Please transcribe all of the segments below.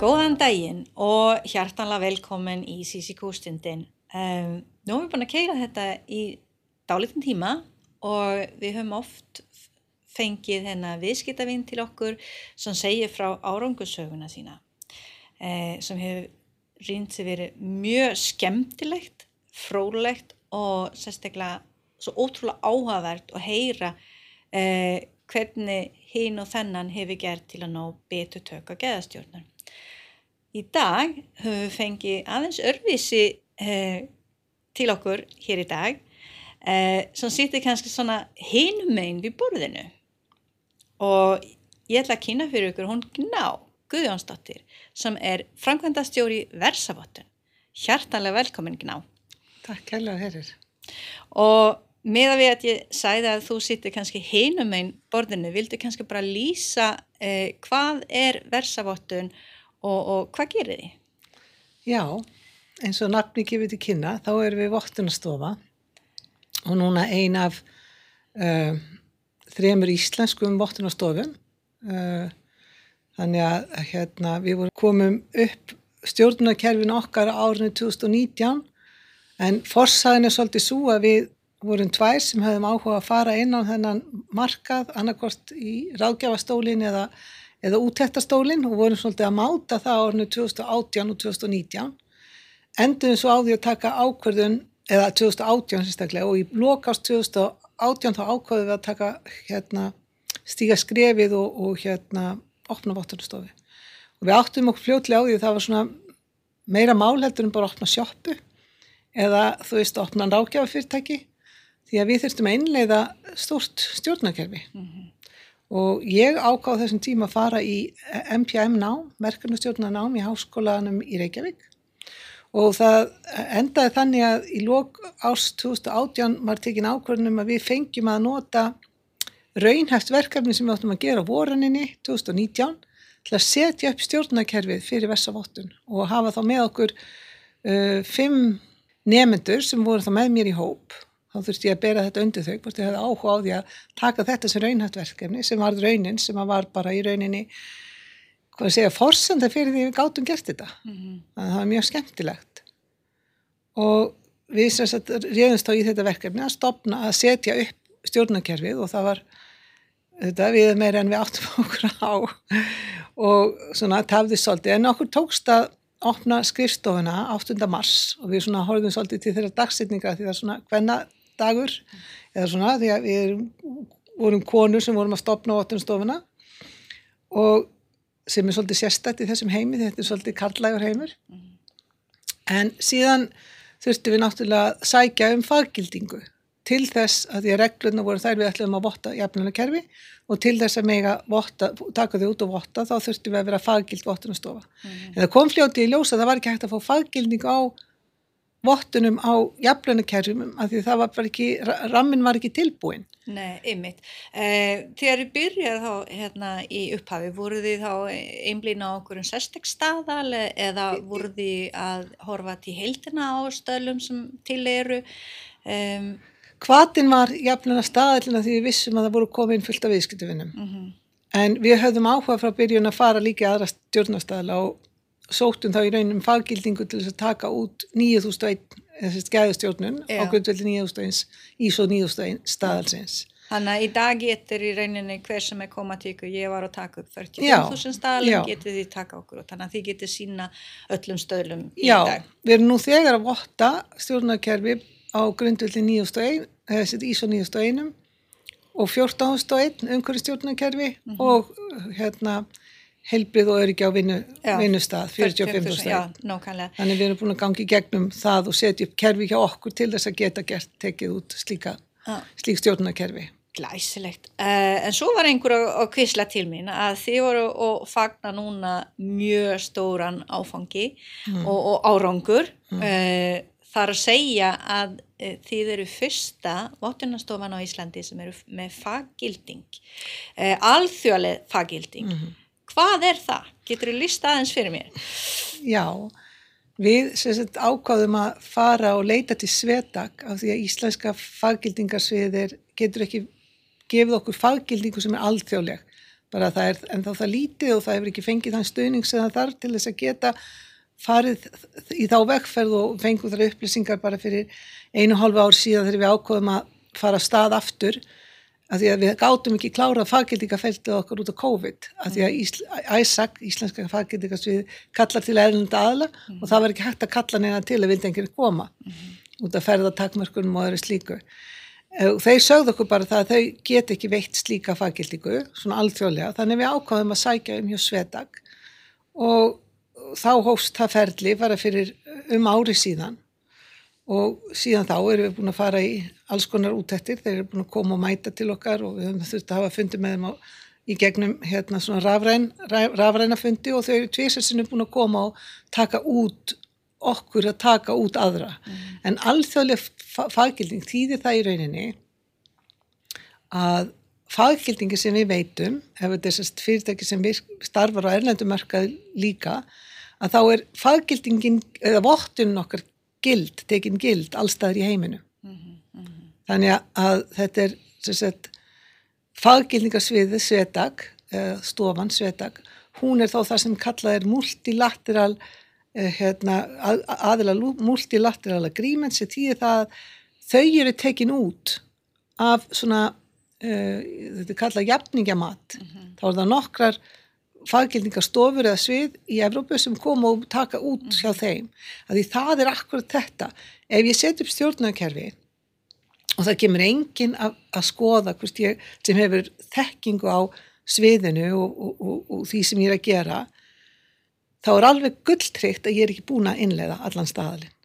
Góðan daginn og hjartanlega velkomin í Sisi Kústundin. Um, nú erum við búin að keira þetta í dálitin tíma og við höfum oft fengið hennar viðskiptavinn til okkur sem segir frá árangusöguna sína eh, sem hefur rýnt sér verið mjög skemmtilegt, frólegt og sérstaklega svo ótrúlega áhugavert að heyra eh, hvernig hinn og þennan hefur gert til að ná betur tök á geðastjórnar. Í dag höfum við fengið aðeins örvísi eh, til okkur hér í dag eh, sem sýttir kannski svona hinum megin við borðinu og ég ætla að kynna fyrir ykkur hún Gná Guðjónsdóttir sem er framkvæmdastjóri Versavottun. Hjartanlega velkomin Gná. Takk hella herrir. Og með að við að ég sæði að þú sýttir kannski hinum megin borðinu, vildu kannski bara lýsa eh, hvað er Versavottun og, og hvað gerir þið? Já, eins og nafni gefið til kynna, þá erum við vottunastofa og núna ein af uh, þremur íslenskum vottunastofum. Uh, þannig að hérna, við komum upp stjórnarkerfin okkar árinu 2019 en forsaðin er svolítið svo að við vorum tvær sem hefðum áhuga að fara inn á þennan markað annarkort í ráðgjafastólin eða eða útættastólinn og vorum svolítið að máta það árinu 2018 og 2019 endur svo á því að taka ákverðun eða 2018 sérstaklega og í lokast 2018 þá ákverðum við að taka hérna stíga skrefið og, og hérna opna vottunarstofi og við áttum okkur fljótlega á því að það var svona meira málheldur en bara að opna sjóppu eða þú veist að opna rákjafafyrirtæki því að við þurftum að innleiða stort stjórnakerfi mm -hmm og ég ákáð þessum tíma að fara í MPM nám, merkarnustjórnar nám í háskólanum í Reykjavík. Og það endaði þannig að í lók árs 2018 var tekin ákvörnum að við fengjum að nota raunhæft verkefni sem við áttum að gera voruninni 2019 til að setja upp stjórnarkerfið fyrir versavottun og hafa þá með okkur uh, fimm nemyndur sem voru þá með mér í hóp þá þurfti ég að bera þetta undir þau hvort ég hefði áhuga á því að taka þetta sem raunhættverkefni sem var raunin sem var bara í rauninni hvað segja, forsenda fyrir því við gátum gert þetta mm -hmm. það var mjög skemmtilegt og við reyðumst á í þetta verkefni að stopna að setja upp stjórnakerfið og það var þetta við meira en við áttum okkur á og svona tafði svolítið en okkur tókst að opna skrifstofuna 8. mars og við svona horfum svolítið til þeirra dagsetninga því það er svona hvenna dagur eða svona því að við vorum konur sem vorum að stopna á óttunstofuna og sem er svolítið sérstætt í þessum heimi þetta er svolítið karlægur heimur en síðan þurftum við náttúrulega að sækja um faggildingu til þess að því að reglurna voru þær við ætlum að votta jafnlunakerfi og til þess að mega votta, taka þau út og votta þá þurftum við að vera faggild vottunastofa mm. en það kom fljóti í ljósa það var ekki hægt að fá faggilding á vottunum á jafnlunakerfum af því það var bara ekki, rammin var ekki tilbúin. Nei, ymmit. Eh, þegar þið byrjaði þá hérna í upphafi, voru þið þá einblýna á okkur um sérstakstaðal eða voru þið að horfa til heildina á stöðlum sem til eru? Um, Hvaðin var jafnluna staðalina því við vissum að það voru komið inn fullt af viðskiptuvinnum. Mhm. -huh. En við höfðum áhuga frá byrjun að fara líka aðra stjórnastæðla og sóttum þá í raunum faggildingu til þess að taka út 9001 þessi skæðustjórnun á grundveldi 9001 í svo 9001 staðalsins. Þannig að í dag getur í rauninni hver sem er ykkur, ég var að taka upp 45.000 staðalum, getur því taka okkur og þannig að því getur sína öllum stöðlum í já, dag. Já, við erum nú þegar að votta stjórnarkerfi á grundveldi 9001, þessi í svo 9001 og 14.001 umhverju stjórnarkerfi mm -hmm. og hérna helbrið og öryggi á vinnu, vinnustad 45. stað þannig við erum búin að gangi gegnum það og setja upp kerfi hjá okkur til þess að geta gert tekið út slíka, slík stjórnarkerfi Glæsilegt, uh, en svo var einhver að, að kvisla til mín að þið voru að fagna núna mjög stóran áfangi mm. og, og árangur mm. uh, þar að segja að uh, þið eru fyrsta vottunastofan á Íslandi sem eru með faggilding alþjóðlega faggilding mm. Hvað er það? Getur þú lista aðeins fyrir mér? Já, við sagt, ákváðum að fara og leita til svetak af því að íslenska faggildingarsviðir getur ekki gefið okkur faggildingu sem er alþjóðleg. bara það er en þá það lítið og það hefur ekki fengið þann stöðning sem það þarf til þess að geta farið í þá vegferð og fengið þar upplýsingar bara fyrir einu hálfu ár síðan þegar við ákofum að fara að stað aftur að því að við gátum ekki klárað faggildingafeltið okkar út á COVID. Að því að Ísl, ISAC, Íslenska faggildingasvið kallar til erlenda aðla mm. og það var ekki hægt að kalla neina til að vildi einhverju koma mm. út af ferðatakmörkunum og öðru slíku. Þeir sögðu okkur bara það að þau get ekki veitt slíka faggildingu svona alþjóðlega. Þannig við ákváðum að sækja um hjá Svedag og þá hófst það ferli bara fyrir um ári síðan og síðan þá erum við búin að fara í alls konar útættir, þeir eru búin að koma og mæta til okkar og við höfum þurft að hafa fundið með þeim á, í gegnum hérna svona rafræn, rafræna fundi og þau eru tvisarsinu búin að koma og taka út okkur að taka út aðra mm. en alþjóðlega faggilding þýðir það í rauninni að faggildingi sem við veitum, ef þetta er sérst fyrirtæki sem starfar á erlendumarkað líka, að þá er faggildingin eða vottun okkar gild, tekin gild allstaðar í heiminu. Mm -hmm, mm -hmm. Þannig að þetta er sagt, faggildingarsviðið svedag, stofan svedag, hún er þá það sem kallað er multilateral eh, hérna, að, aðila multilateral agreement sem týðir það að þau eru tekin út af svona, uh, þetta er kallað jafningamat, mm -hmm. þá er það nokkrar faggildingarstofur eða svið í Evrópu sem koma og taka út mm. hjá þeim að því það er akkurat þetta ef ég set upp stjórnarkerfi og það kemur engin að, að skoða ég, sem hefur þekkingu á sviðinu og, og, og, og því sem ég er að gera þá er alveg gulltrygt að ég er ekki búin að innlega allan staðalinn.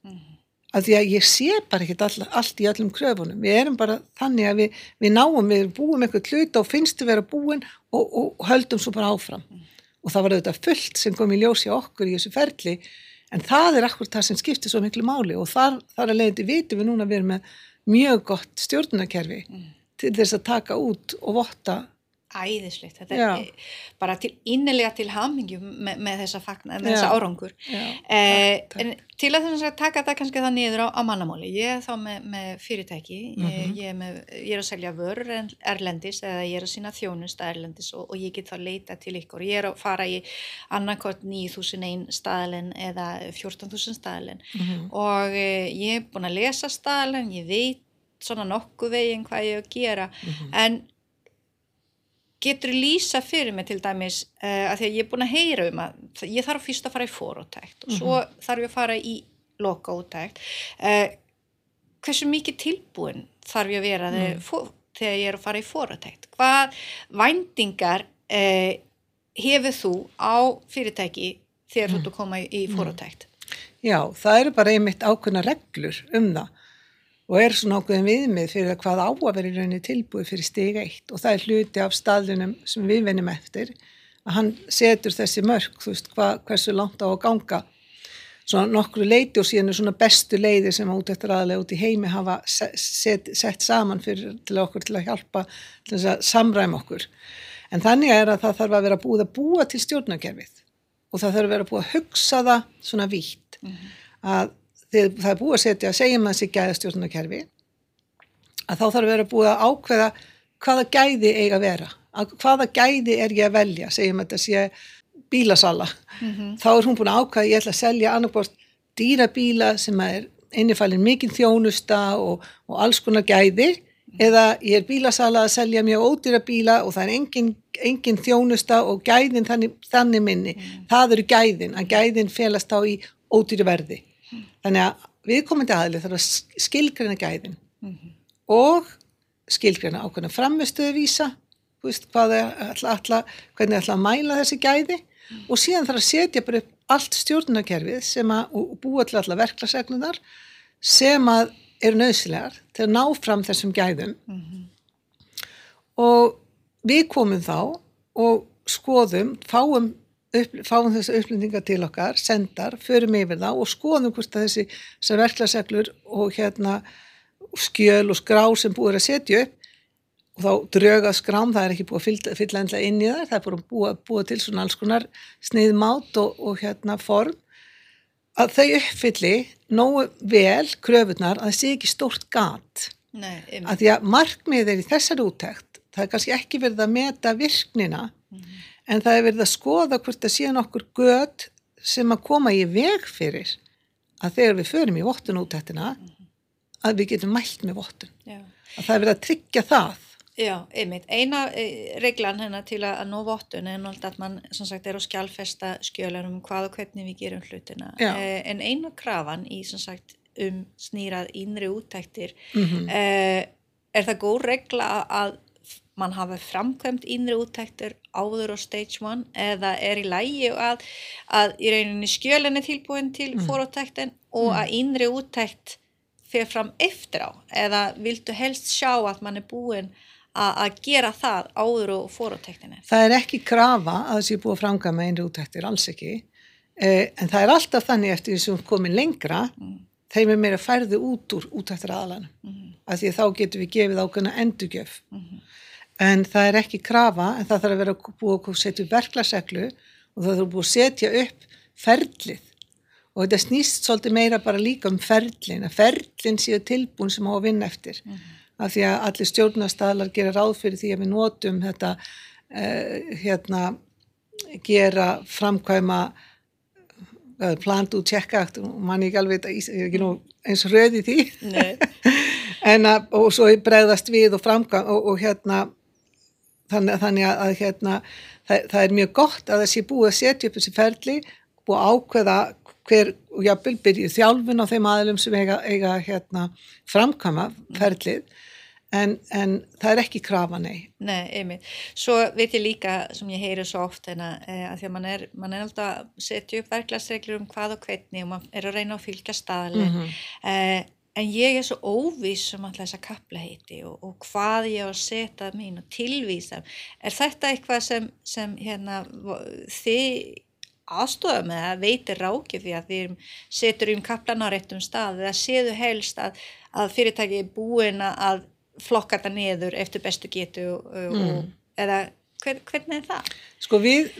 Að því að ég sé bara ekki all, allt í öllum kröfunum. Við erum bara þannig að við, við náum við búum eitthvað hlut og finnst við vera búin og höldum svo bara áfram. Mm og það var auðvitað fullt sem kom í ljósi okkur í þessu ferli en það er akkur það sem skiptir svo miklu máli. Og þar, þar að leiðandi vitum við núna að við erum með mjög gott stjórnarkerfi mm. til þess að taka út og votta æðislegt, þetta Já. er bara til innilega til hamingjum með, með þessa fagnar, með þessa árangur. Eh, en til að þess að taka þetta kannski það niður á, á mannamáli ég er þá með, með fyrirtæki. Mm -hmm. ég, er með, ég er að selja vörur erlendis eða ég er að sína þjónust erlendis og, og ég get þá leita til ykkur. Ég er að fara í annarkort 9.001 staðalinn eða 14.000 staðalinn. Mm -hmm. og eh, ég er búin að lesa staðalinn, ég veit svona nokkuð veginn hvað ég er að gera. Mm -hmm. en getur lýsa fyrir mig til dæmis uh, að því að ég er búin að heyra um að ég þarf fyrst að fara í fórótækt og svo mm -hmm. þarf ég að fara í lokaútækt uh, eh, hversu mikið tilbúin þarf ég að vera mm. þegar, þegar ég er að fara í fórótækt hvað vændingar uh, hefur þú á fyrirtæki þegar þú mm. ert að koma í, mm. fórótækt Já, það eru bara einmitt ákveðna reglur um það og er svona ákveðin viðmið fyrir hvað á að vera í rauninni tilbúið fyrir stig eitt. Og það er hluti af staðlunum sem við venum eftir að hann setur þessi mörg, þú veist, hva, hversu langt á að ganga. Svona nokkru leiti og síðan er svona bestu leiði sem út eftir aðlega út í heimi hafa set, sett saman fyrir til okkur til að hjálpa til þess að samræma okkur. En þannig er að það þarf að vera búið að búa til stjórnakerfið og það þarf að vera búið að hugsa það svona vítt. Mm -hmm. að þegar það er búið að setja að segja maður sér gæðastjórnarkerfi að þá þarf að vera búið að ákveða hvaða gæði eiga að vera að hvaða gæði er ég að velja segjum að þetta sé bílasala mm -hmm. þá er hún búin að ákveða ég ætla að selja annarkvárt dýrabíla sem er innifælinn mikinn þjónusta og, og alls konar gæði mm. eða ég er bílasala að selja mjög ódýra bíla og það er engin, engin þjónusta og gæðin þannig, þannig minni mm. það eru gæðin, að gæðin felast á í ódýri verði Þannig að viðkomandi aðlið þarf að skilgrana gæðin mm -hmm. og skilgrana ákveðna framistöðuvísa, hvernig ætla að mæla þessi gæði mm og síðan þarf að setja bara upp allt stjórnarkerfið sem að, og búa til alla verklagseglunar sem að eru nöðsilegar til að ná fram þessum gæðum mm -hmm. og við komum þá og skoðum, fáum upp, fáum þessu upplendinga til okkar, sendar, förum yfir það og skoðum hvort að þessi verklaseglur og hérna skjöl og skrá sem búið að setja upp og þá dröga skrám, það er ekki búið að fylla, ennlega inn í það, það er búið að búa, búa til svona alls konar sniðmátt og, og hérna form að þau uppfylli nógu vel kröfunar að það sé ekki stórt gat. Nei, að því að markmið er í þessar úttækt það er kannski ekki verið að meta virknina mm en það er verið að skoða hvort það sé nokkur gött sem að koma í veg fyrir að þegar við förum í vottun útættina að við getum mælt með vottun. Að það er verið að tryggja það. Já, einmitt. Eina e, reglan hennar til að, að ná vottun er náttúrulega að man sem sagt er á skjálfesta skjölar um hvað og hvernig við gerum hlutina. Já. Eh, en eina krafan í sem sagt um snýrað innri úttæktir Mm eh, er það góð regla að mann hafi framkvæmt innri úttæktir áður á stage 1 eða er í lægi að, að í rauninni skjölinn er tilbúin til mm. fóróttæktin og að innri úttækt fyrir fram eftir á eða viltu helst sjá að mann er búin að, gera það áður og fóróttæktinni Það er ekki krafa að sé búið að framkvæma einri útæktir, alls ekki. Eh, en það er alltaf þannig eftir því sem komin lengra, þeim er meira færði út úr útæktir aðalanum. Mm. Af því að þá getum við gefið ákveðna endurgjöf. En það er ekki krafa, en það þarf að vera búið að setja upp verklagseglu og það þarf búið að setja upp ferlið. Og þetta snýst svolítið meira bara líka um ferlin, að ferlin séu tilbúin sem á að vinna eftir. Af því að allir stjórnastæðlar gera ráð fyrir því að við notum þetta, uh, hérna, gera framkvæma uh, plant út tjekkakt og mann ekki alveg ekki nú eins röð í því. En að, og svo bregðast við og framkvæm og, og hérna þannig, þannig að, að hérna það, það er mjög gott að sé búið að setja upp þessi ferli og ákveða hver, og jápil byrju þjálfun á þeim aðlum sem eiga, eiga hérna framkvæma ferlið en, en það er ekki krafa nei Nei, einmitt. Svo veit ég líka sem ég heyri svo oft að, eh, að því að mann er, man er alltaf að setja upp verklagsreglur um hvað og hvernig og mann er að reyna að fylgja staðlega Mhm. eh, en ég er svo óvís um alltaf þessa kapla heiti og, og hvað ég á að setja mín og tilvísa er þetta eitthvað sem, sem hérna, þið aðstofa með að veitir ráki því að þið setur um kaplan á réttum stað eða séðu helst að, að fyrirtæki er búin að flokka þetta niður eftir bestu getu og, og, eða hver, hvernig er það? sko við,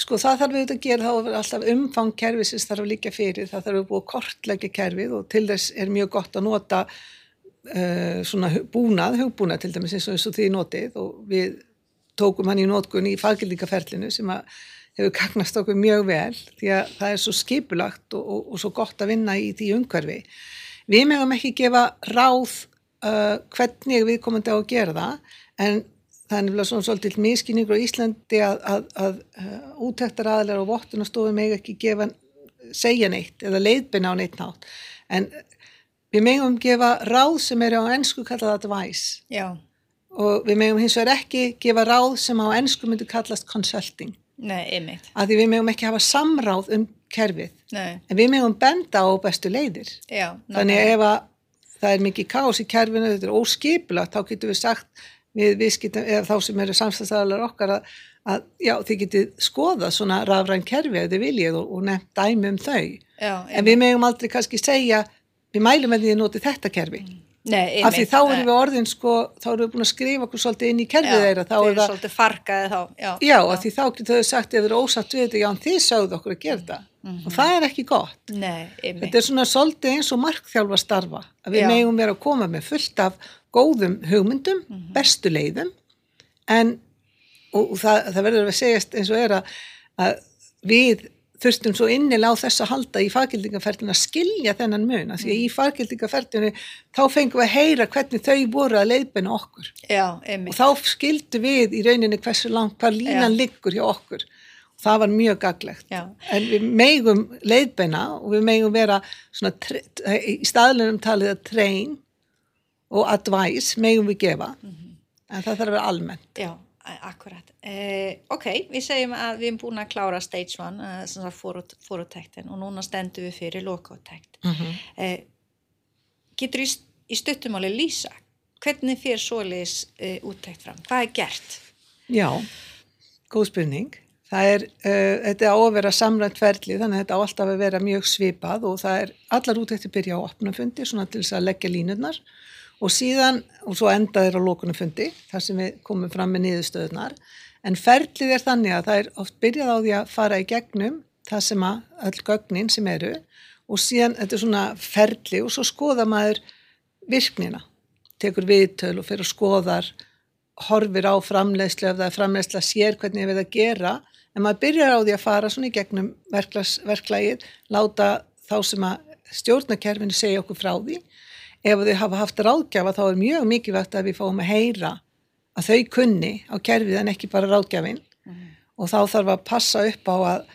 sko það þarf við að gera þá er alltaf umfang sem þarf líka fyrir, það þarf að búið að kortleggja kerfið og til þess er mjög gott að nota uh, svona búnað, hugbúnað til dæmis eins og, eins og því notið og við tókum hann í notkun í faggildingaferlinu sem að hefur gagnast okkur mjög vel því að það er svo skipulagt og, og, og svo gott að vinna í því umhverfi. Við megum ekki gefa ráð uh, hvernig við komum til að gera það en það er nefnilega svona svolítið miskinningur á Íslandi að, að, að uh, útæktar aðlar og vottunastofum megi ekki gefa, segja neitt eða leiðbina á neitt nátt. En við megum gefa ráð sem eru á ennsku kallað advice Já, og við megum hins vegar ekki gefa ráð sem á ennsku myndi kallast consulting. nei, einmitt. Af því við megum ekki hafa samráð um kerfið. Nei, En við megum benda á bestu leiðir. já, Þannig að ef að það er mikið kás í kerfinu, þetta er óskipulagt, þá getum við sagt við viðskiptum, eða þá sem eru samstæðstæðalar okkar að, að já, þið getið skoðað svona rafræn kerfi ef þið viljið og, og nefnt dæmi um þau. já, En við megum aldrei kannski segja, við mælum að þið notið þetta kerfi. nei, Af því þá erum við orðin sko, þá erum við búin að skrifa okkur svolítið inn í kerfið þeirra, þá er er það, svolítið farkaði þá, já. já, af því þá getur þau sagt ef þið eru ósatt við þetta, já, en þið sögðu okkur að gera þetta. Og það er ekki gott. Nei. Þetta er svona svolítið eins og markþjálfa starfa að við Já. megum vera að koma með fullt af góðum hugmyndum, Mhm. bestu leiðum en og, það, það verður að segjast eins og er að, að við þurftum svo innilega á þess að halda í faggildingaferðinu að skilja þennan mun af því Mhm. að í faggildingaferðinu þá fengum við að heyra hvernig þau voru að leiðbeina okkur Já, og þá skildu við í rauninni hversu langt, hvað línan Já. liggur hjá okkur og það var mjög gaglegt Já. en við megum leiðbeina og við megum vera svona í staðlunum talið að train og advice megum við gefa en það þarf að vera almennt Já, akkurat. Eh, ok, við segjum að við erum búin að klára stage 1, uh, sem það fórutektin og núna stendum við fyrir lokátekt. Mhm. Eh, getur í, í stuttumáli lýsa, hvernig fyrir svoleiðis uh, úttekt fram? Hvað er gert? Já, góð spurning það er, uh, þetta á að vera samrænt ferli þannig að þetta á alltaf að vera mjög svipað og það er allar útækti byrja á opnafundi svona til þess að leggja línurnar og síðan, og svo enda þeir á lókunafundi þar sem við komum fram með niðurstöðunar en ferlið er þannig að það er oft byrjað á því að fara í gegnum það sem að öll gögnin sem eru. Og síðan þetta er svona ferli og svo skoða maður virknina. Tekur viðtöl og fyrir að skoðar horfir á framleiðslu ef það er framleiðsla sér hvernig við að gera. En maður byrjar á því að fara svona í gegnum verklagið, láta þá sem að stjórnakerfinu segja okkur frá því. Ef þau hafa haft ráðgjafa þá er mjög mikilvægt að við fáum að heyra að þau kunni á kerfið en ekki bara ráðgjafin mm. og þá þarf að passa upp á að,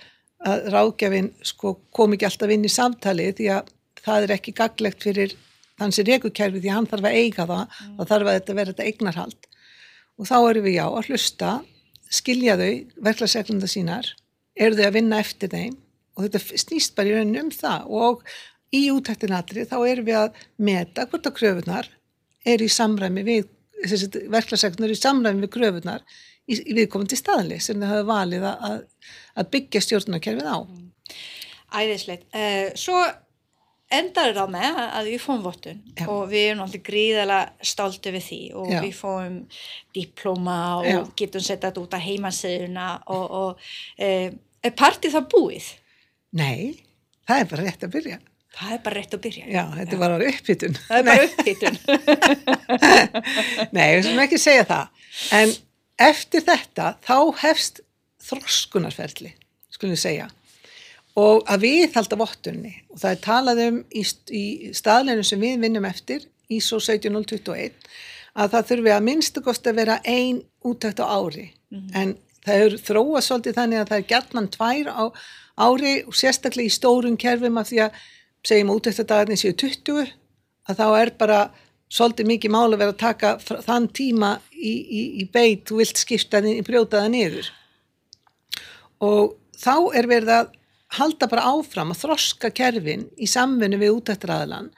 að ráðgjafin sko, kom ekki alltaf inn í samtali því að það er ekki gaglegt fyrir þann sem reyku kerfið því hann þarf að eiga það mm. og þarf að þetta vera þetta eignarhald og þá erum við já að hlusta skilja þau verklagsreglunda sínar eru þau að vinna eftir þeim og þetta snýst bara í rauninu um það og í útæktinatri þá erum við að meta hvort að kröfunar er í samræmi við verklagsreglundur í samræmi við kröfunar í, í viðkomandi staðli sem þau hafa valið að, að byggja stjórnarkerfið á Æðislegt. Uh, svo endar það með að við fóum vottun Já. og við erum alltaf gríðalega stáltu við því og Já. við fóum diploma og Já. getum setjað út á heimasöðuna og, og e, er partið það búið? Nei, það er bara rétt að byrja. Það er bara rétt að byrja. Já, þetta er bara upphittun. Það er bara upphittun. Nei, við sem ekki segja það. En eftir þetta þá hefst þroskunarferðli, skulum við segja og að við halda vottunni og það er talað um í, í staðleinu sem við vinnum eftir ISO 17021 að það þurfi að minnstu kost að vera ein útækt á ári mm -hmm. en það er þróa svolítið þannig að það er gætman tvær á ári og sérstaklega í stórum kerfum af því að segjum útæktadagarnir séu 20 að þá er bara svolítið mikið mál að vera að taka þann tíma í, í, í beit, þú vilt skipta þinn, brjóta það niður. Og þá er verið að halda bara áfram að þroska kerfin í samfunni við útættaraðalan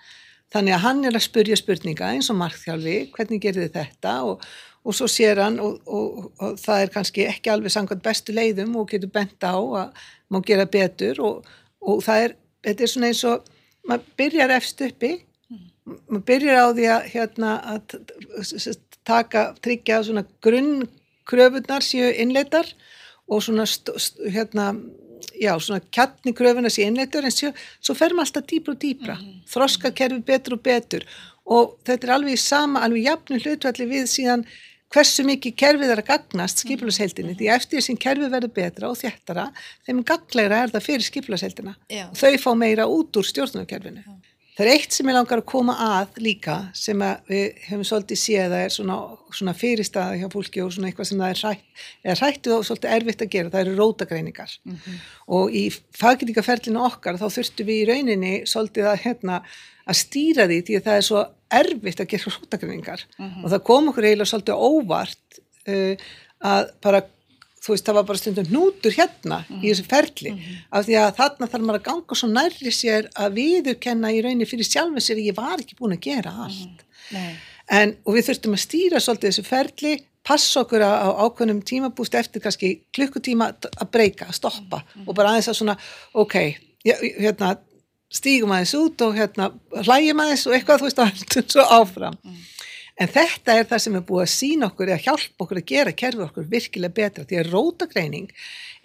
þannig að hann er að spurja spurninga eins og markþjálfi, hvernig gerir þið þetta? Og, og svo sér hann og, og, og það er kannski ekki alveg samkvæmt bestu leiðum og getur bent á að má gera betur og það er, þetta er svona eins og maður byrjar efst uppi. Maður byrjar á því að hérna að taka, tryggja svona grunnkröfunar séu innleitar og svona hérna já, svona kjarni kröfuna sér innleitur en svo, svo fer maður alltaf dýbra og dýbra mm -hmm. þroska kerfi betur og betur. Og þetta er alveg í sama, alveg jafnum hlutvalli við síðan hversu mikið kerfið er að gagnast skipilagsheldinni, mm því eftir þess að kerfið verður betra og þjættara, þeim gaglegra er það fyrir skipilagsheldina og þau fá meira út úr stjórnarkerfinu. Það er eitt sem ég langar að koma að líka sem að við hefum svolítið séð að er svona, svona fyrirstaða hjá fólki og svona eitthvað sem það er rætt, eða rættu og svolítið erfitt að gera, það eru rótagreiningar. Mm -hmm. og í faggríkaferlinu okkar þá þurftu við í rauninni svolítið að, hérna, að stýra því því að það er svo erfitt að gera rótagreiningar mm -hmm. og það kom okkur eiginlega svolítið óvart uh, að bara þú veist það var bara stundum nútur hérna mm -hmm. í þessu ferli mm -hmm. af því að þarna þarf maður að ganga svo nærri sér að viðurkenna í rauninni fyrir sjálfum sér ég var ekki búin að gera mhm. allt -hmm. en og við þurftum að stýra svolítið þessu ferli passa okkur á ákveðnum tímabúst eftir kannski klukkutíma að breyka, að stoppa mhm. og bara aðeins að svona ok, hérna stígum aðeins út og hérna hlægjum aðeins og eitthvað þú veist að svo áfram mhm. En þetta er það sem er búið að sína okkur eða hjálpa okkur að gera kerfið okkur virkilega betra því að rótagreining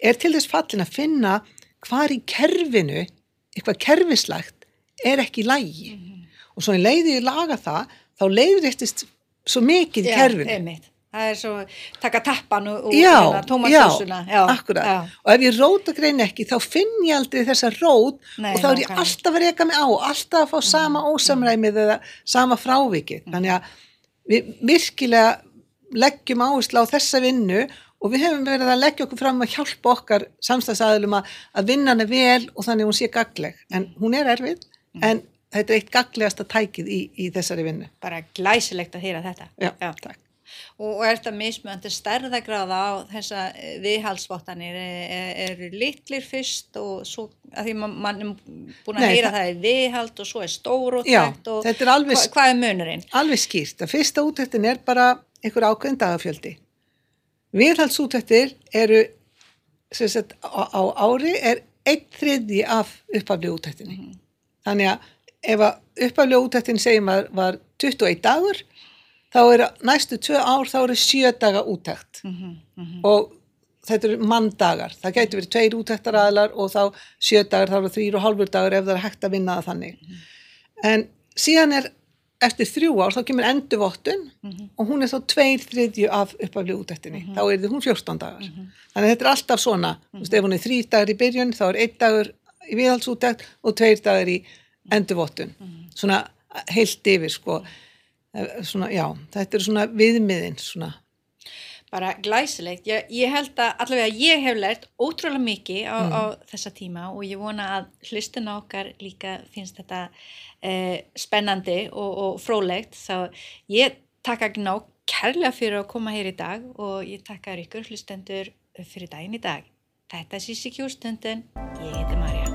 er til þess fallin að finna hvar í kerfinu eitthvað kerfislagt er ekki lægi mm og svo í leiði í laga það þá þetta svo mikið í kerfinu. Það er svo taka tappan og hérna tómatsósuna. Já, akkurat. Já. Og ef ég rótagrein ekki þá finn ég aldrei þessa rót Nei, og þá er ég alltaf að reyka mig á, alltaf að fá sama mhm. ósamræmið eða sama frávikið. Mhm. Þannig að við virkilega leggjum áherslu á þessa vinnu og við hefum verið að leggja okkur fram að hjálpa okkar samstagsæðilum að vinna hana vel og þannig hún sé gagleg en hún er erfið mm. en þetta er eitt gaglegasta tækið í, í þessari vinnu. Bara glæsilegt að hýra þetta. Já, Já. takk og er þetta mismöndi stærðagráða á þessa eh, viðhalsvottanir eru er litlir fyrst og svo að því mann man er búin að Nei, heyra það, það er viðhald og svo er stór og þetta er alveg, hva, hvað er munurinn? Alveg skýrt, að fyrsta útæktin er bara einhver ákveðin dagafjöldi viðhalsútæktir eru sagt, á, á ári er einn þriði af uppaflið útæktinni mm -hmm. þannig að ef að uppaflið útæktin segjum var, var 21 dagur þá er næstu tvö ár þá eru sjö daga útækt mm -hmm, mm -hmm. og þetta eru manndagar, það getur verið tveir útæktaraðlar og þá sjö dagar þá eru þrýr og halvur dagar ef það er hægt að vinna það þannig mm -hmm. en síðan er eftir þrjú ár þá kemur endurvottun Mhm. og hún er þá tveir þriðju af uppaflið útættinni, þá er þið hún 14 dagar. Mhm. Þannig að þetta er alltaf svona, þú veist, ef hún er þrý dagar í byrjun, þá er einn dagur í viðhaldsútækt og tveir dagar í endurvottun. Mhm. Svona heilt yfir, sko. Eh, Svona, já, þetta er svona viðmiðin, svona. bara glæsilegt. Ég, ég held að allavega ég hef lært ótrúlega mikið á, Mm. á þessa tíma og ég vona að hlustuna okkar líka finnst þetta eh, spennandi og, og frólægt þá ég taka gná kærlega fyrir að koma hér í dag og ég taka ykkur hlustendur fyrir daginn í dag. Þetta er Sissi Kjústundin, ég heiti Marja.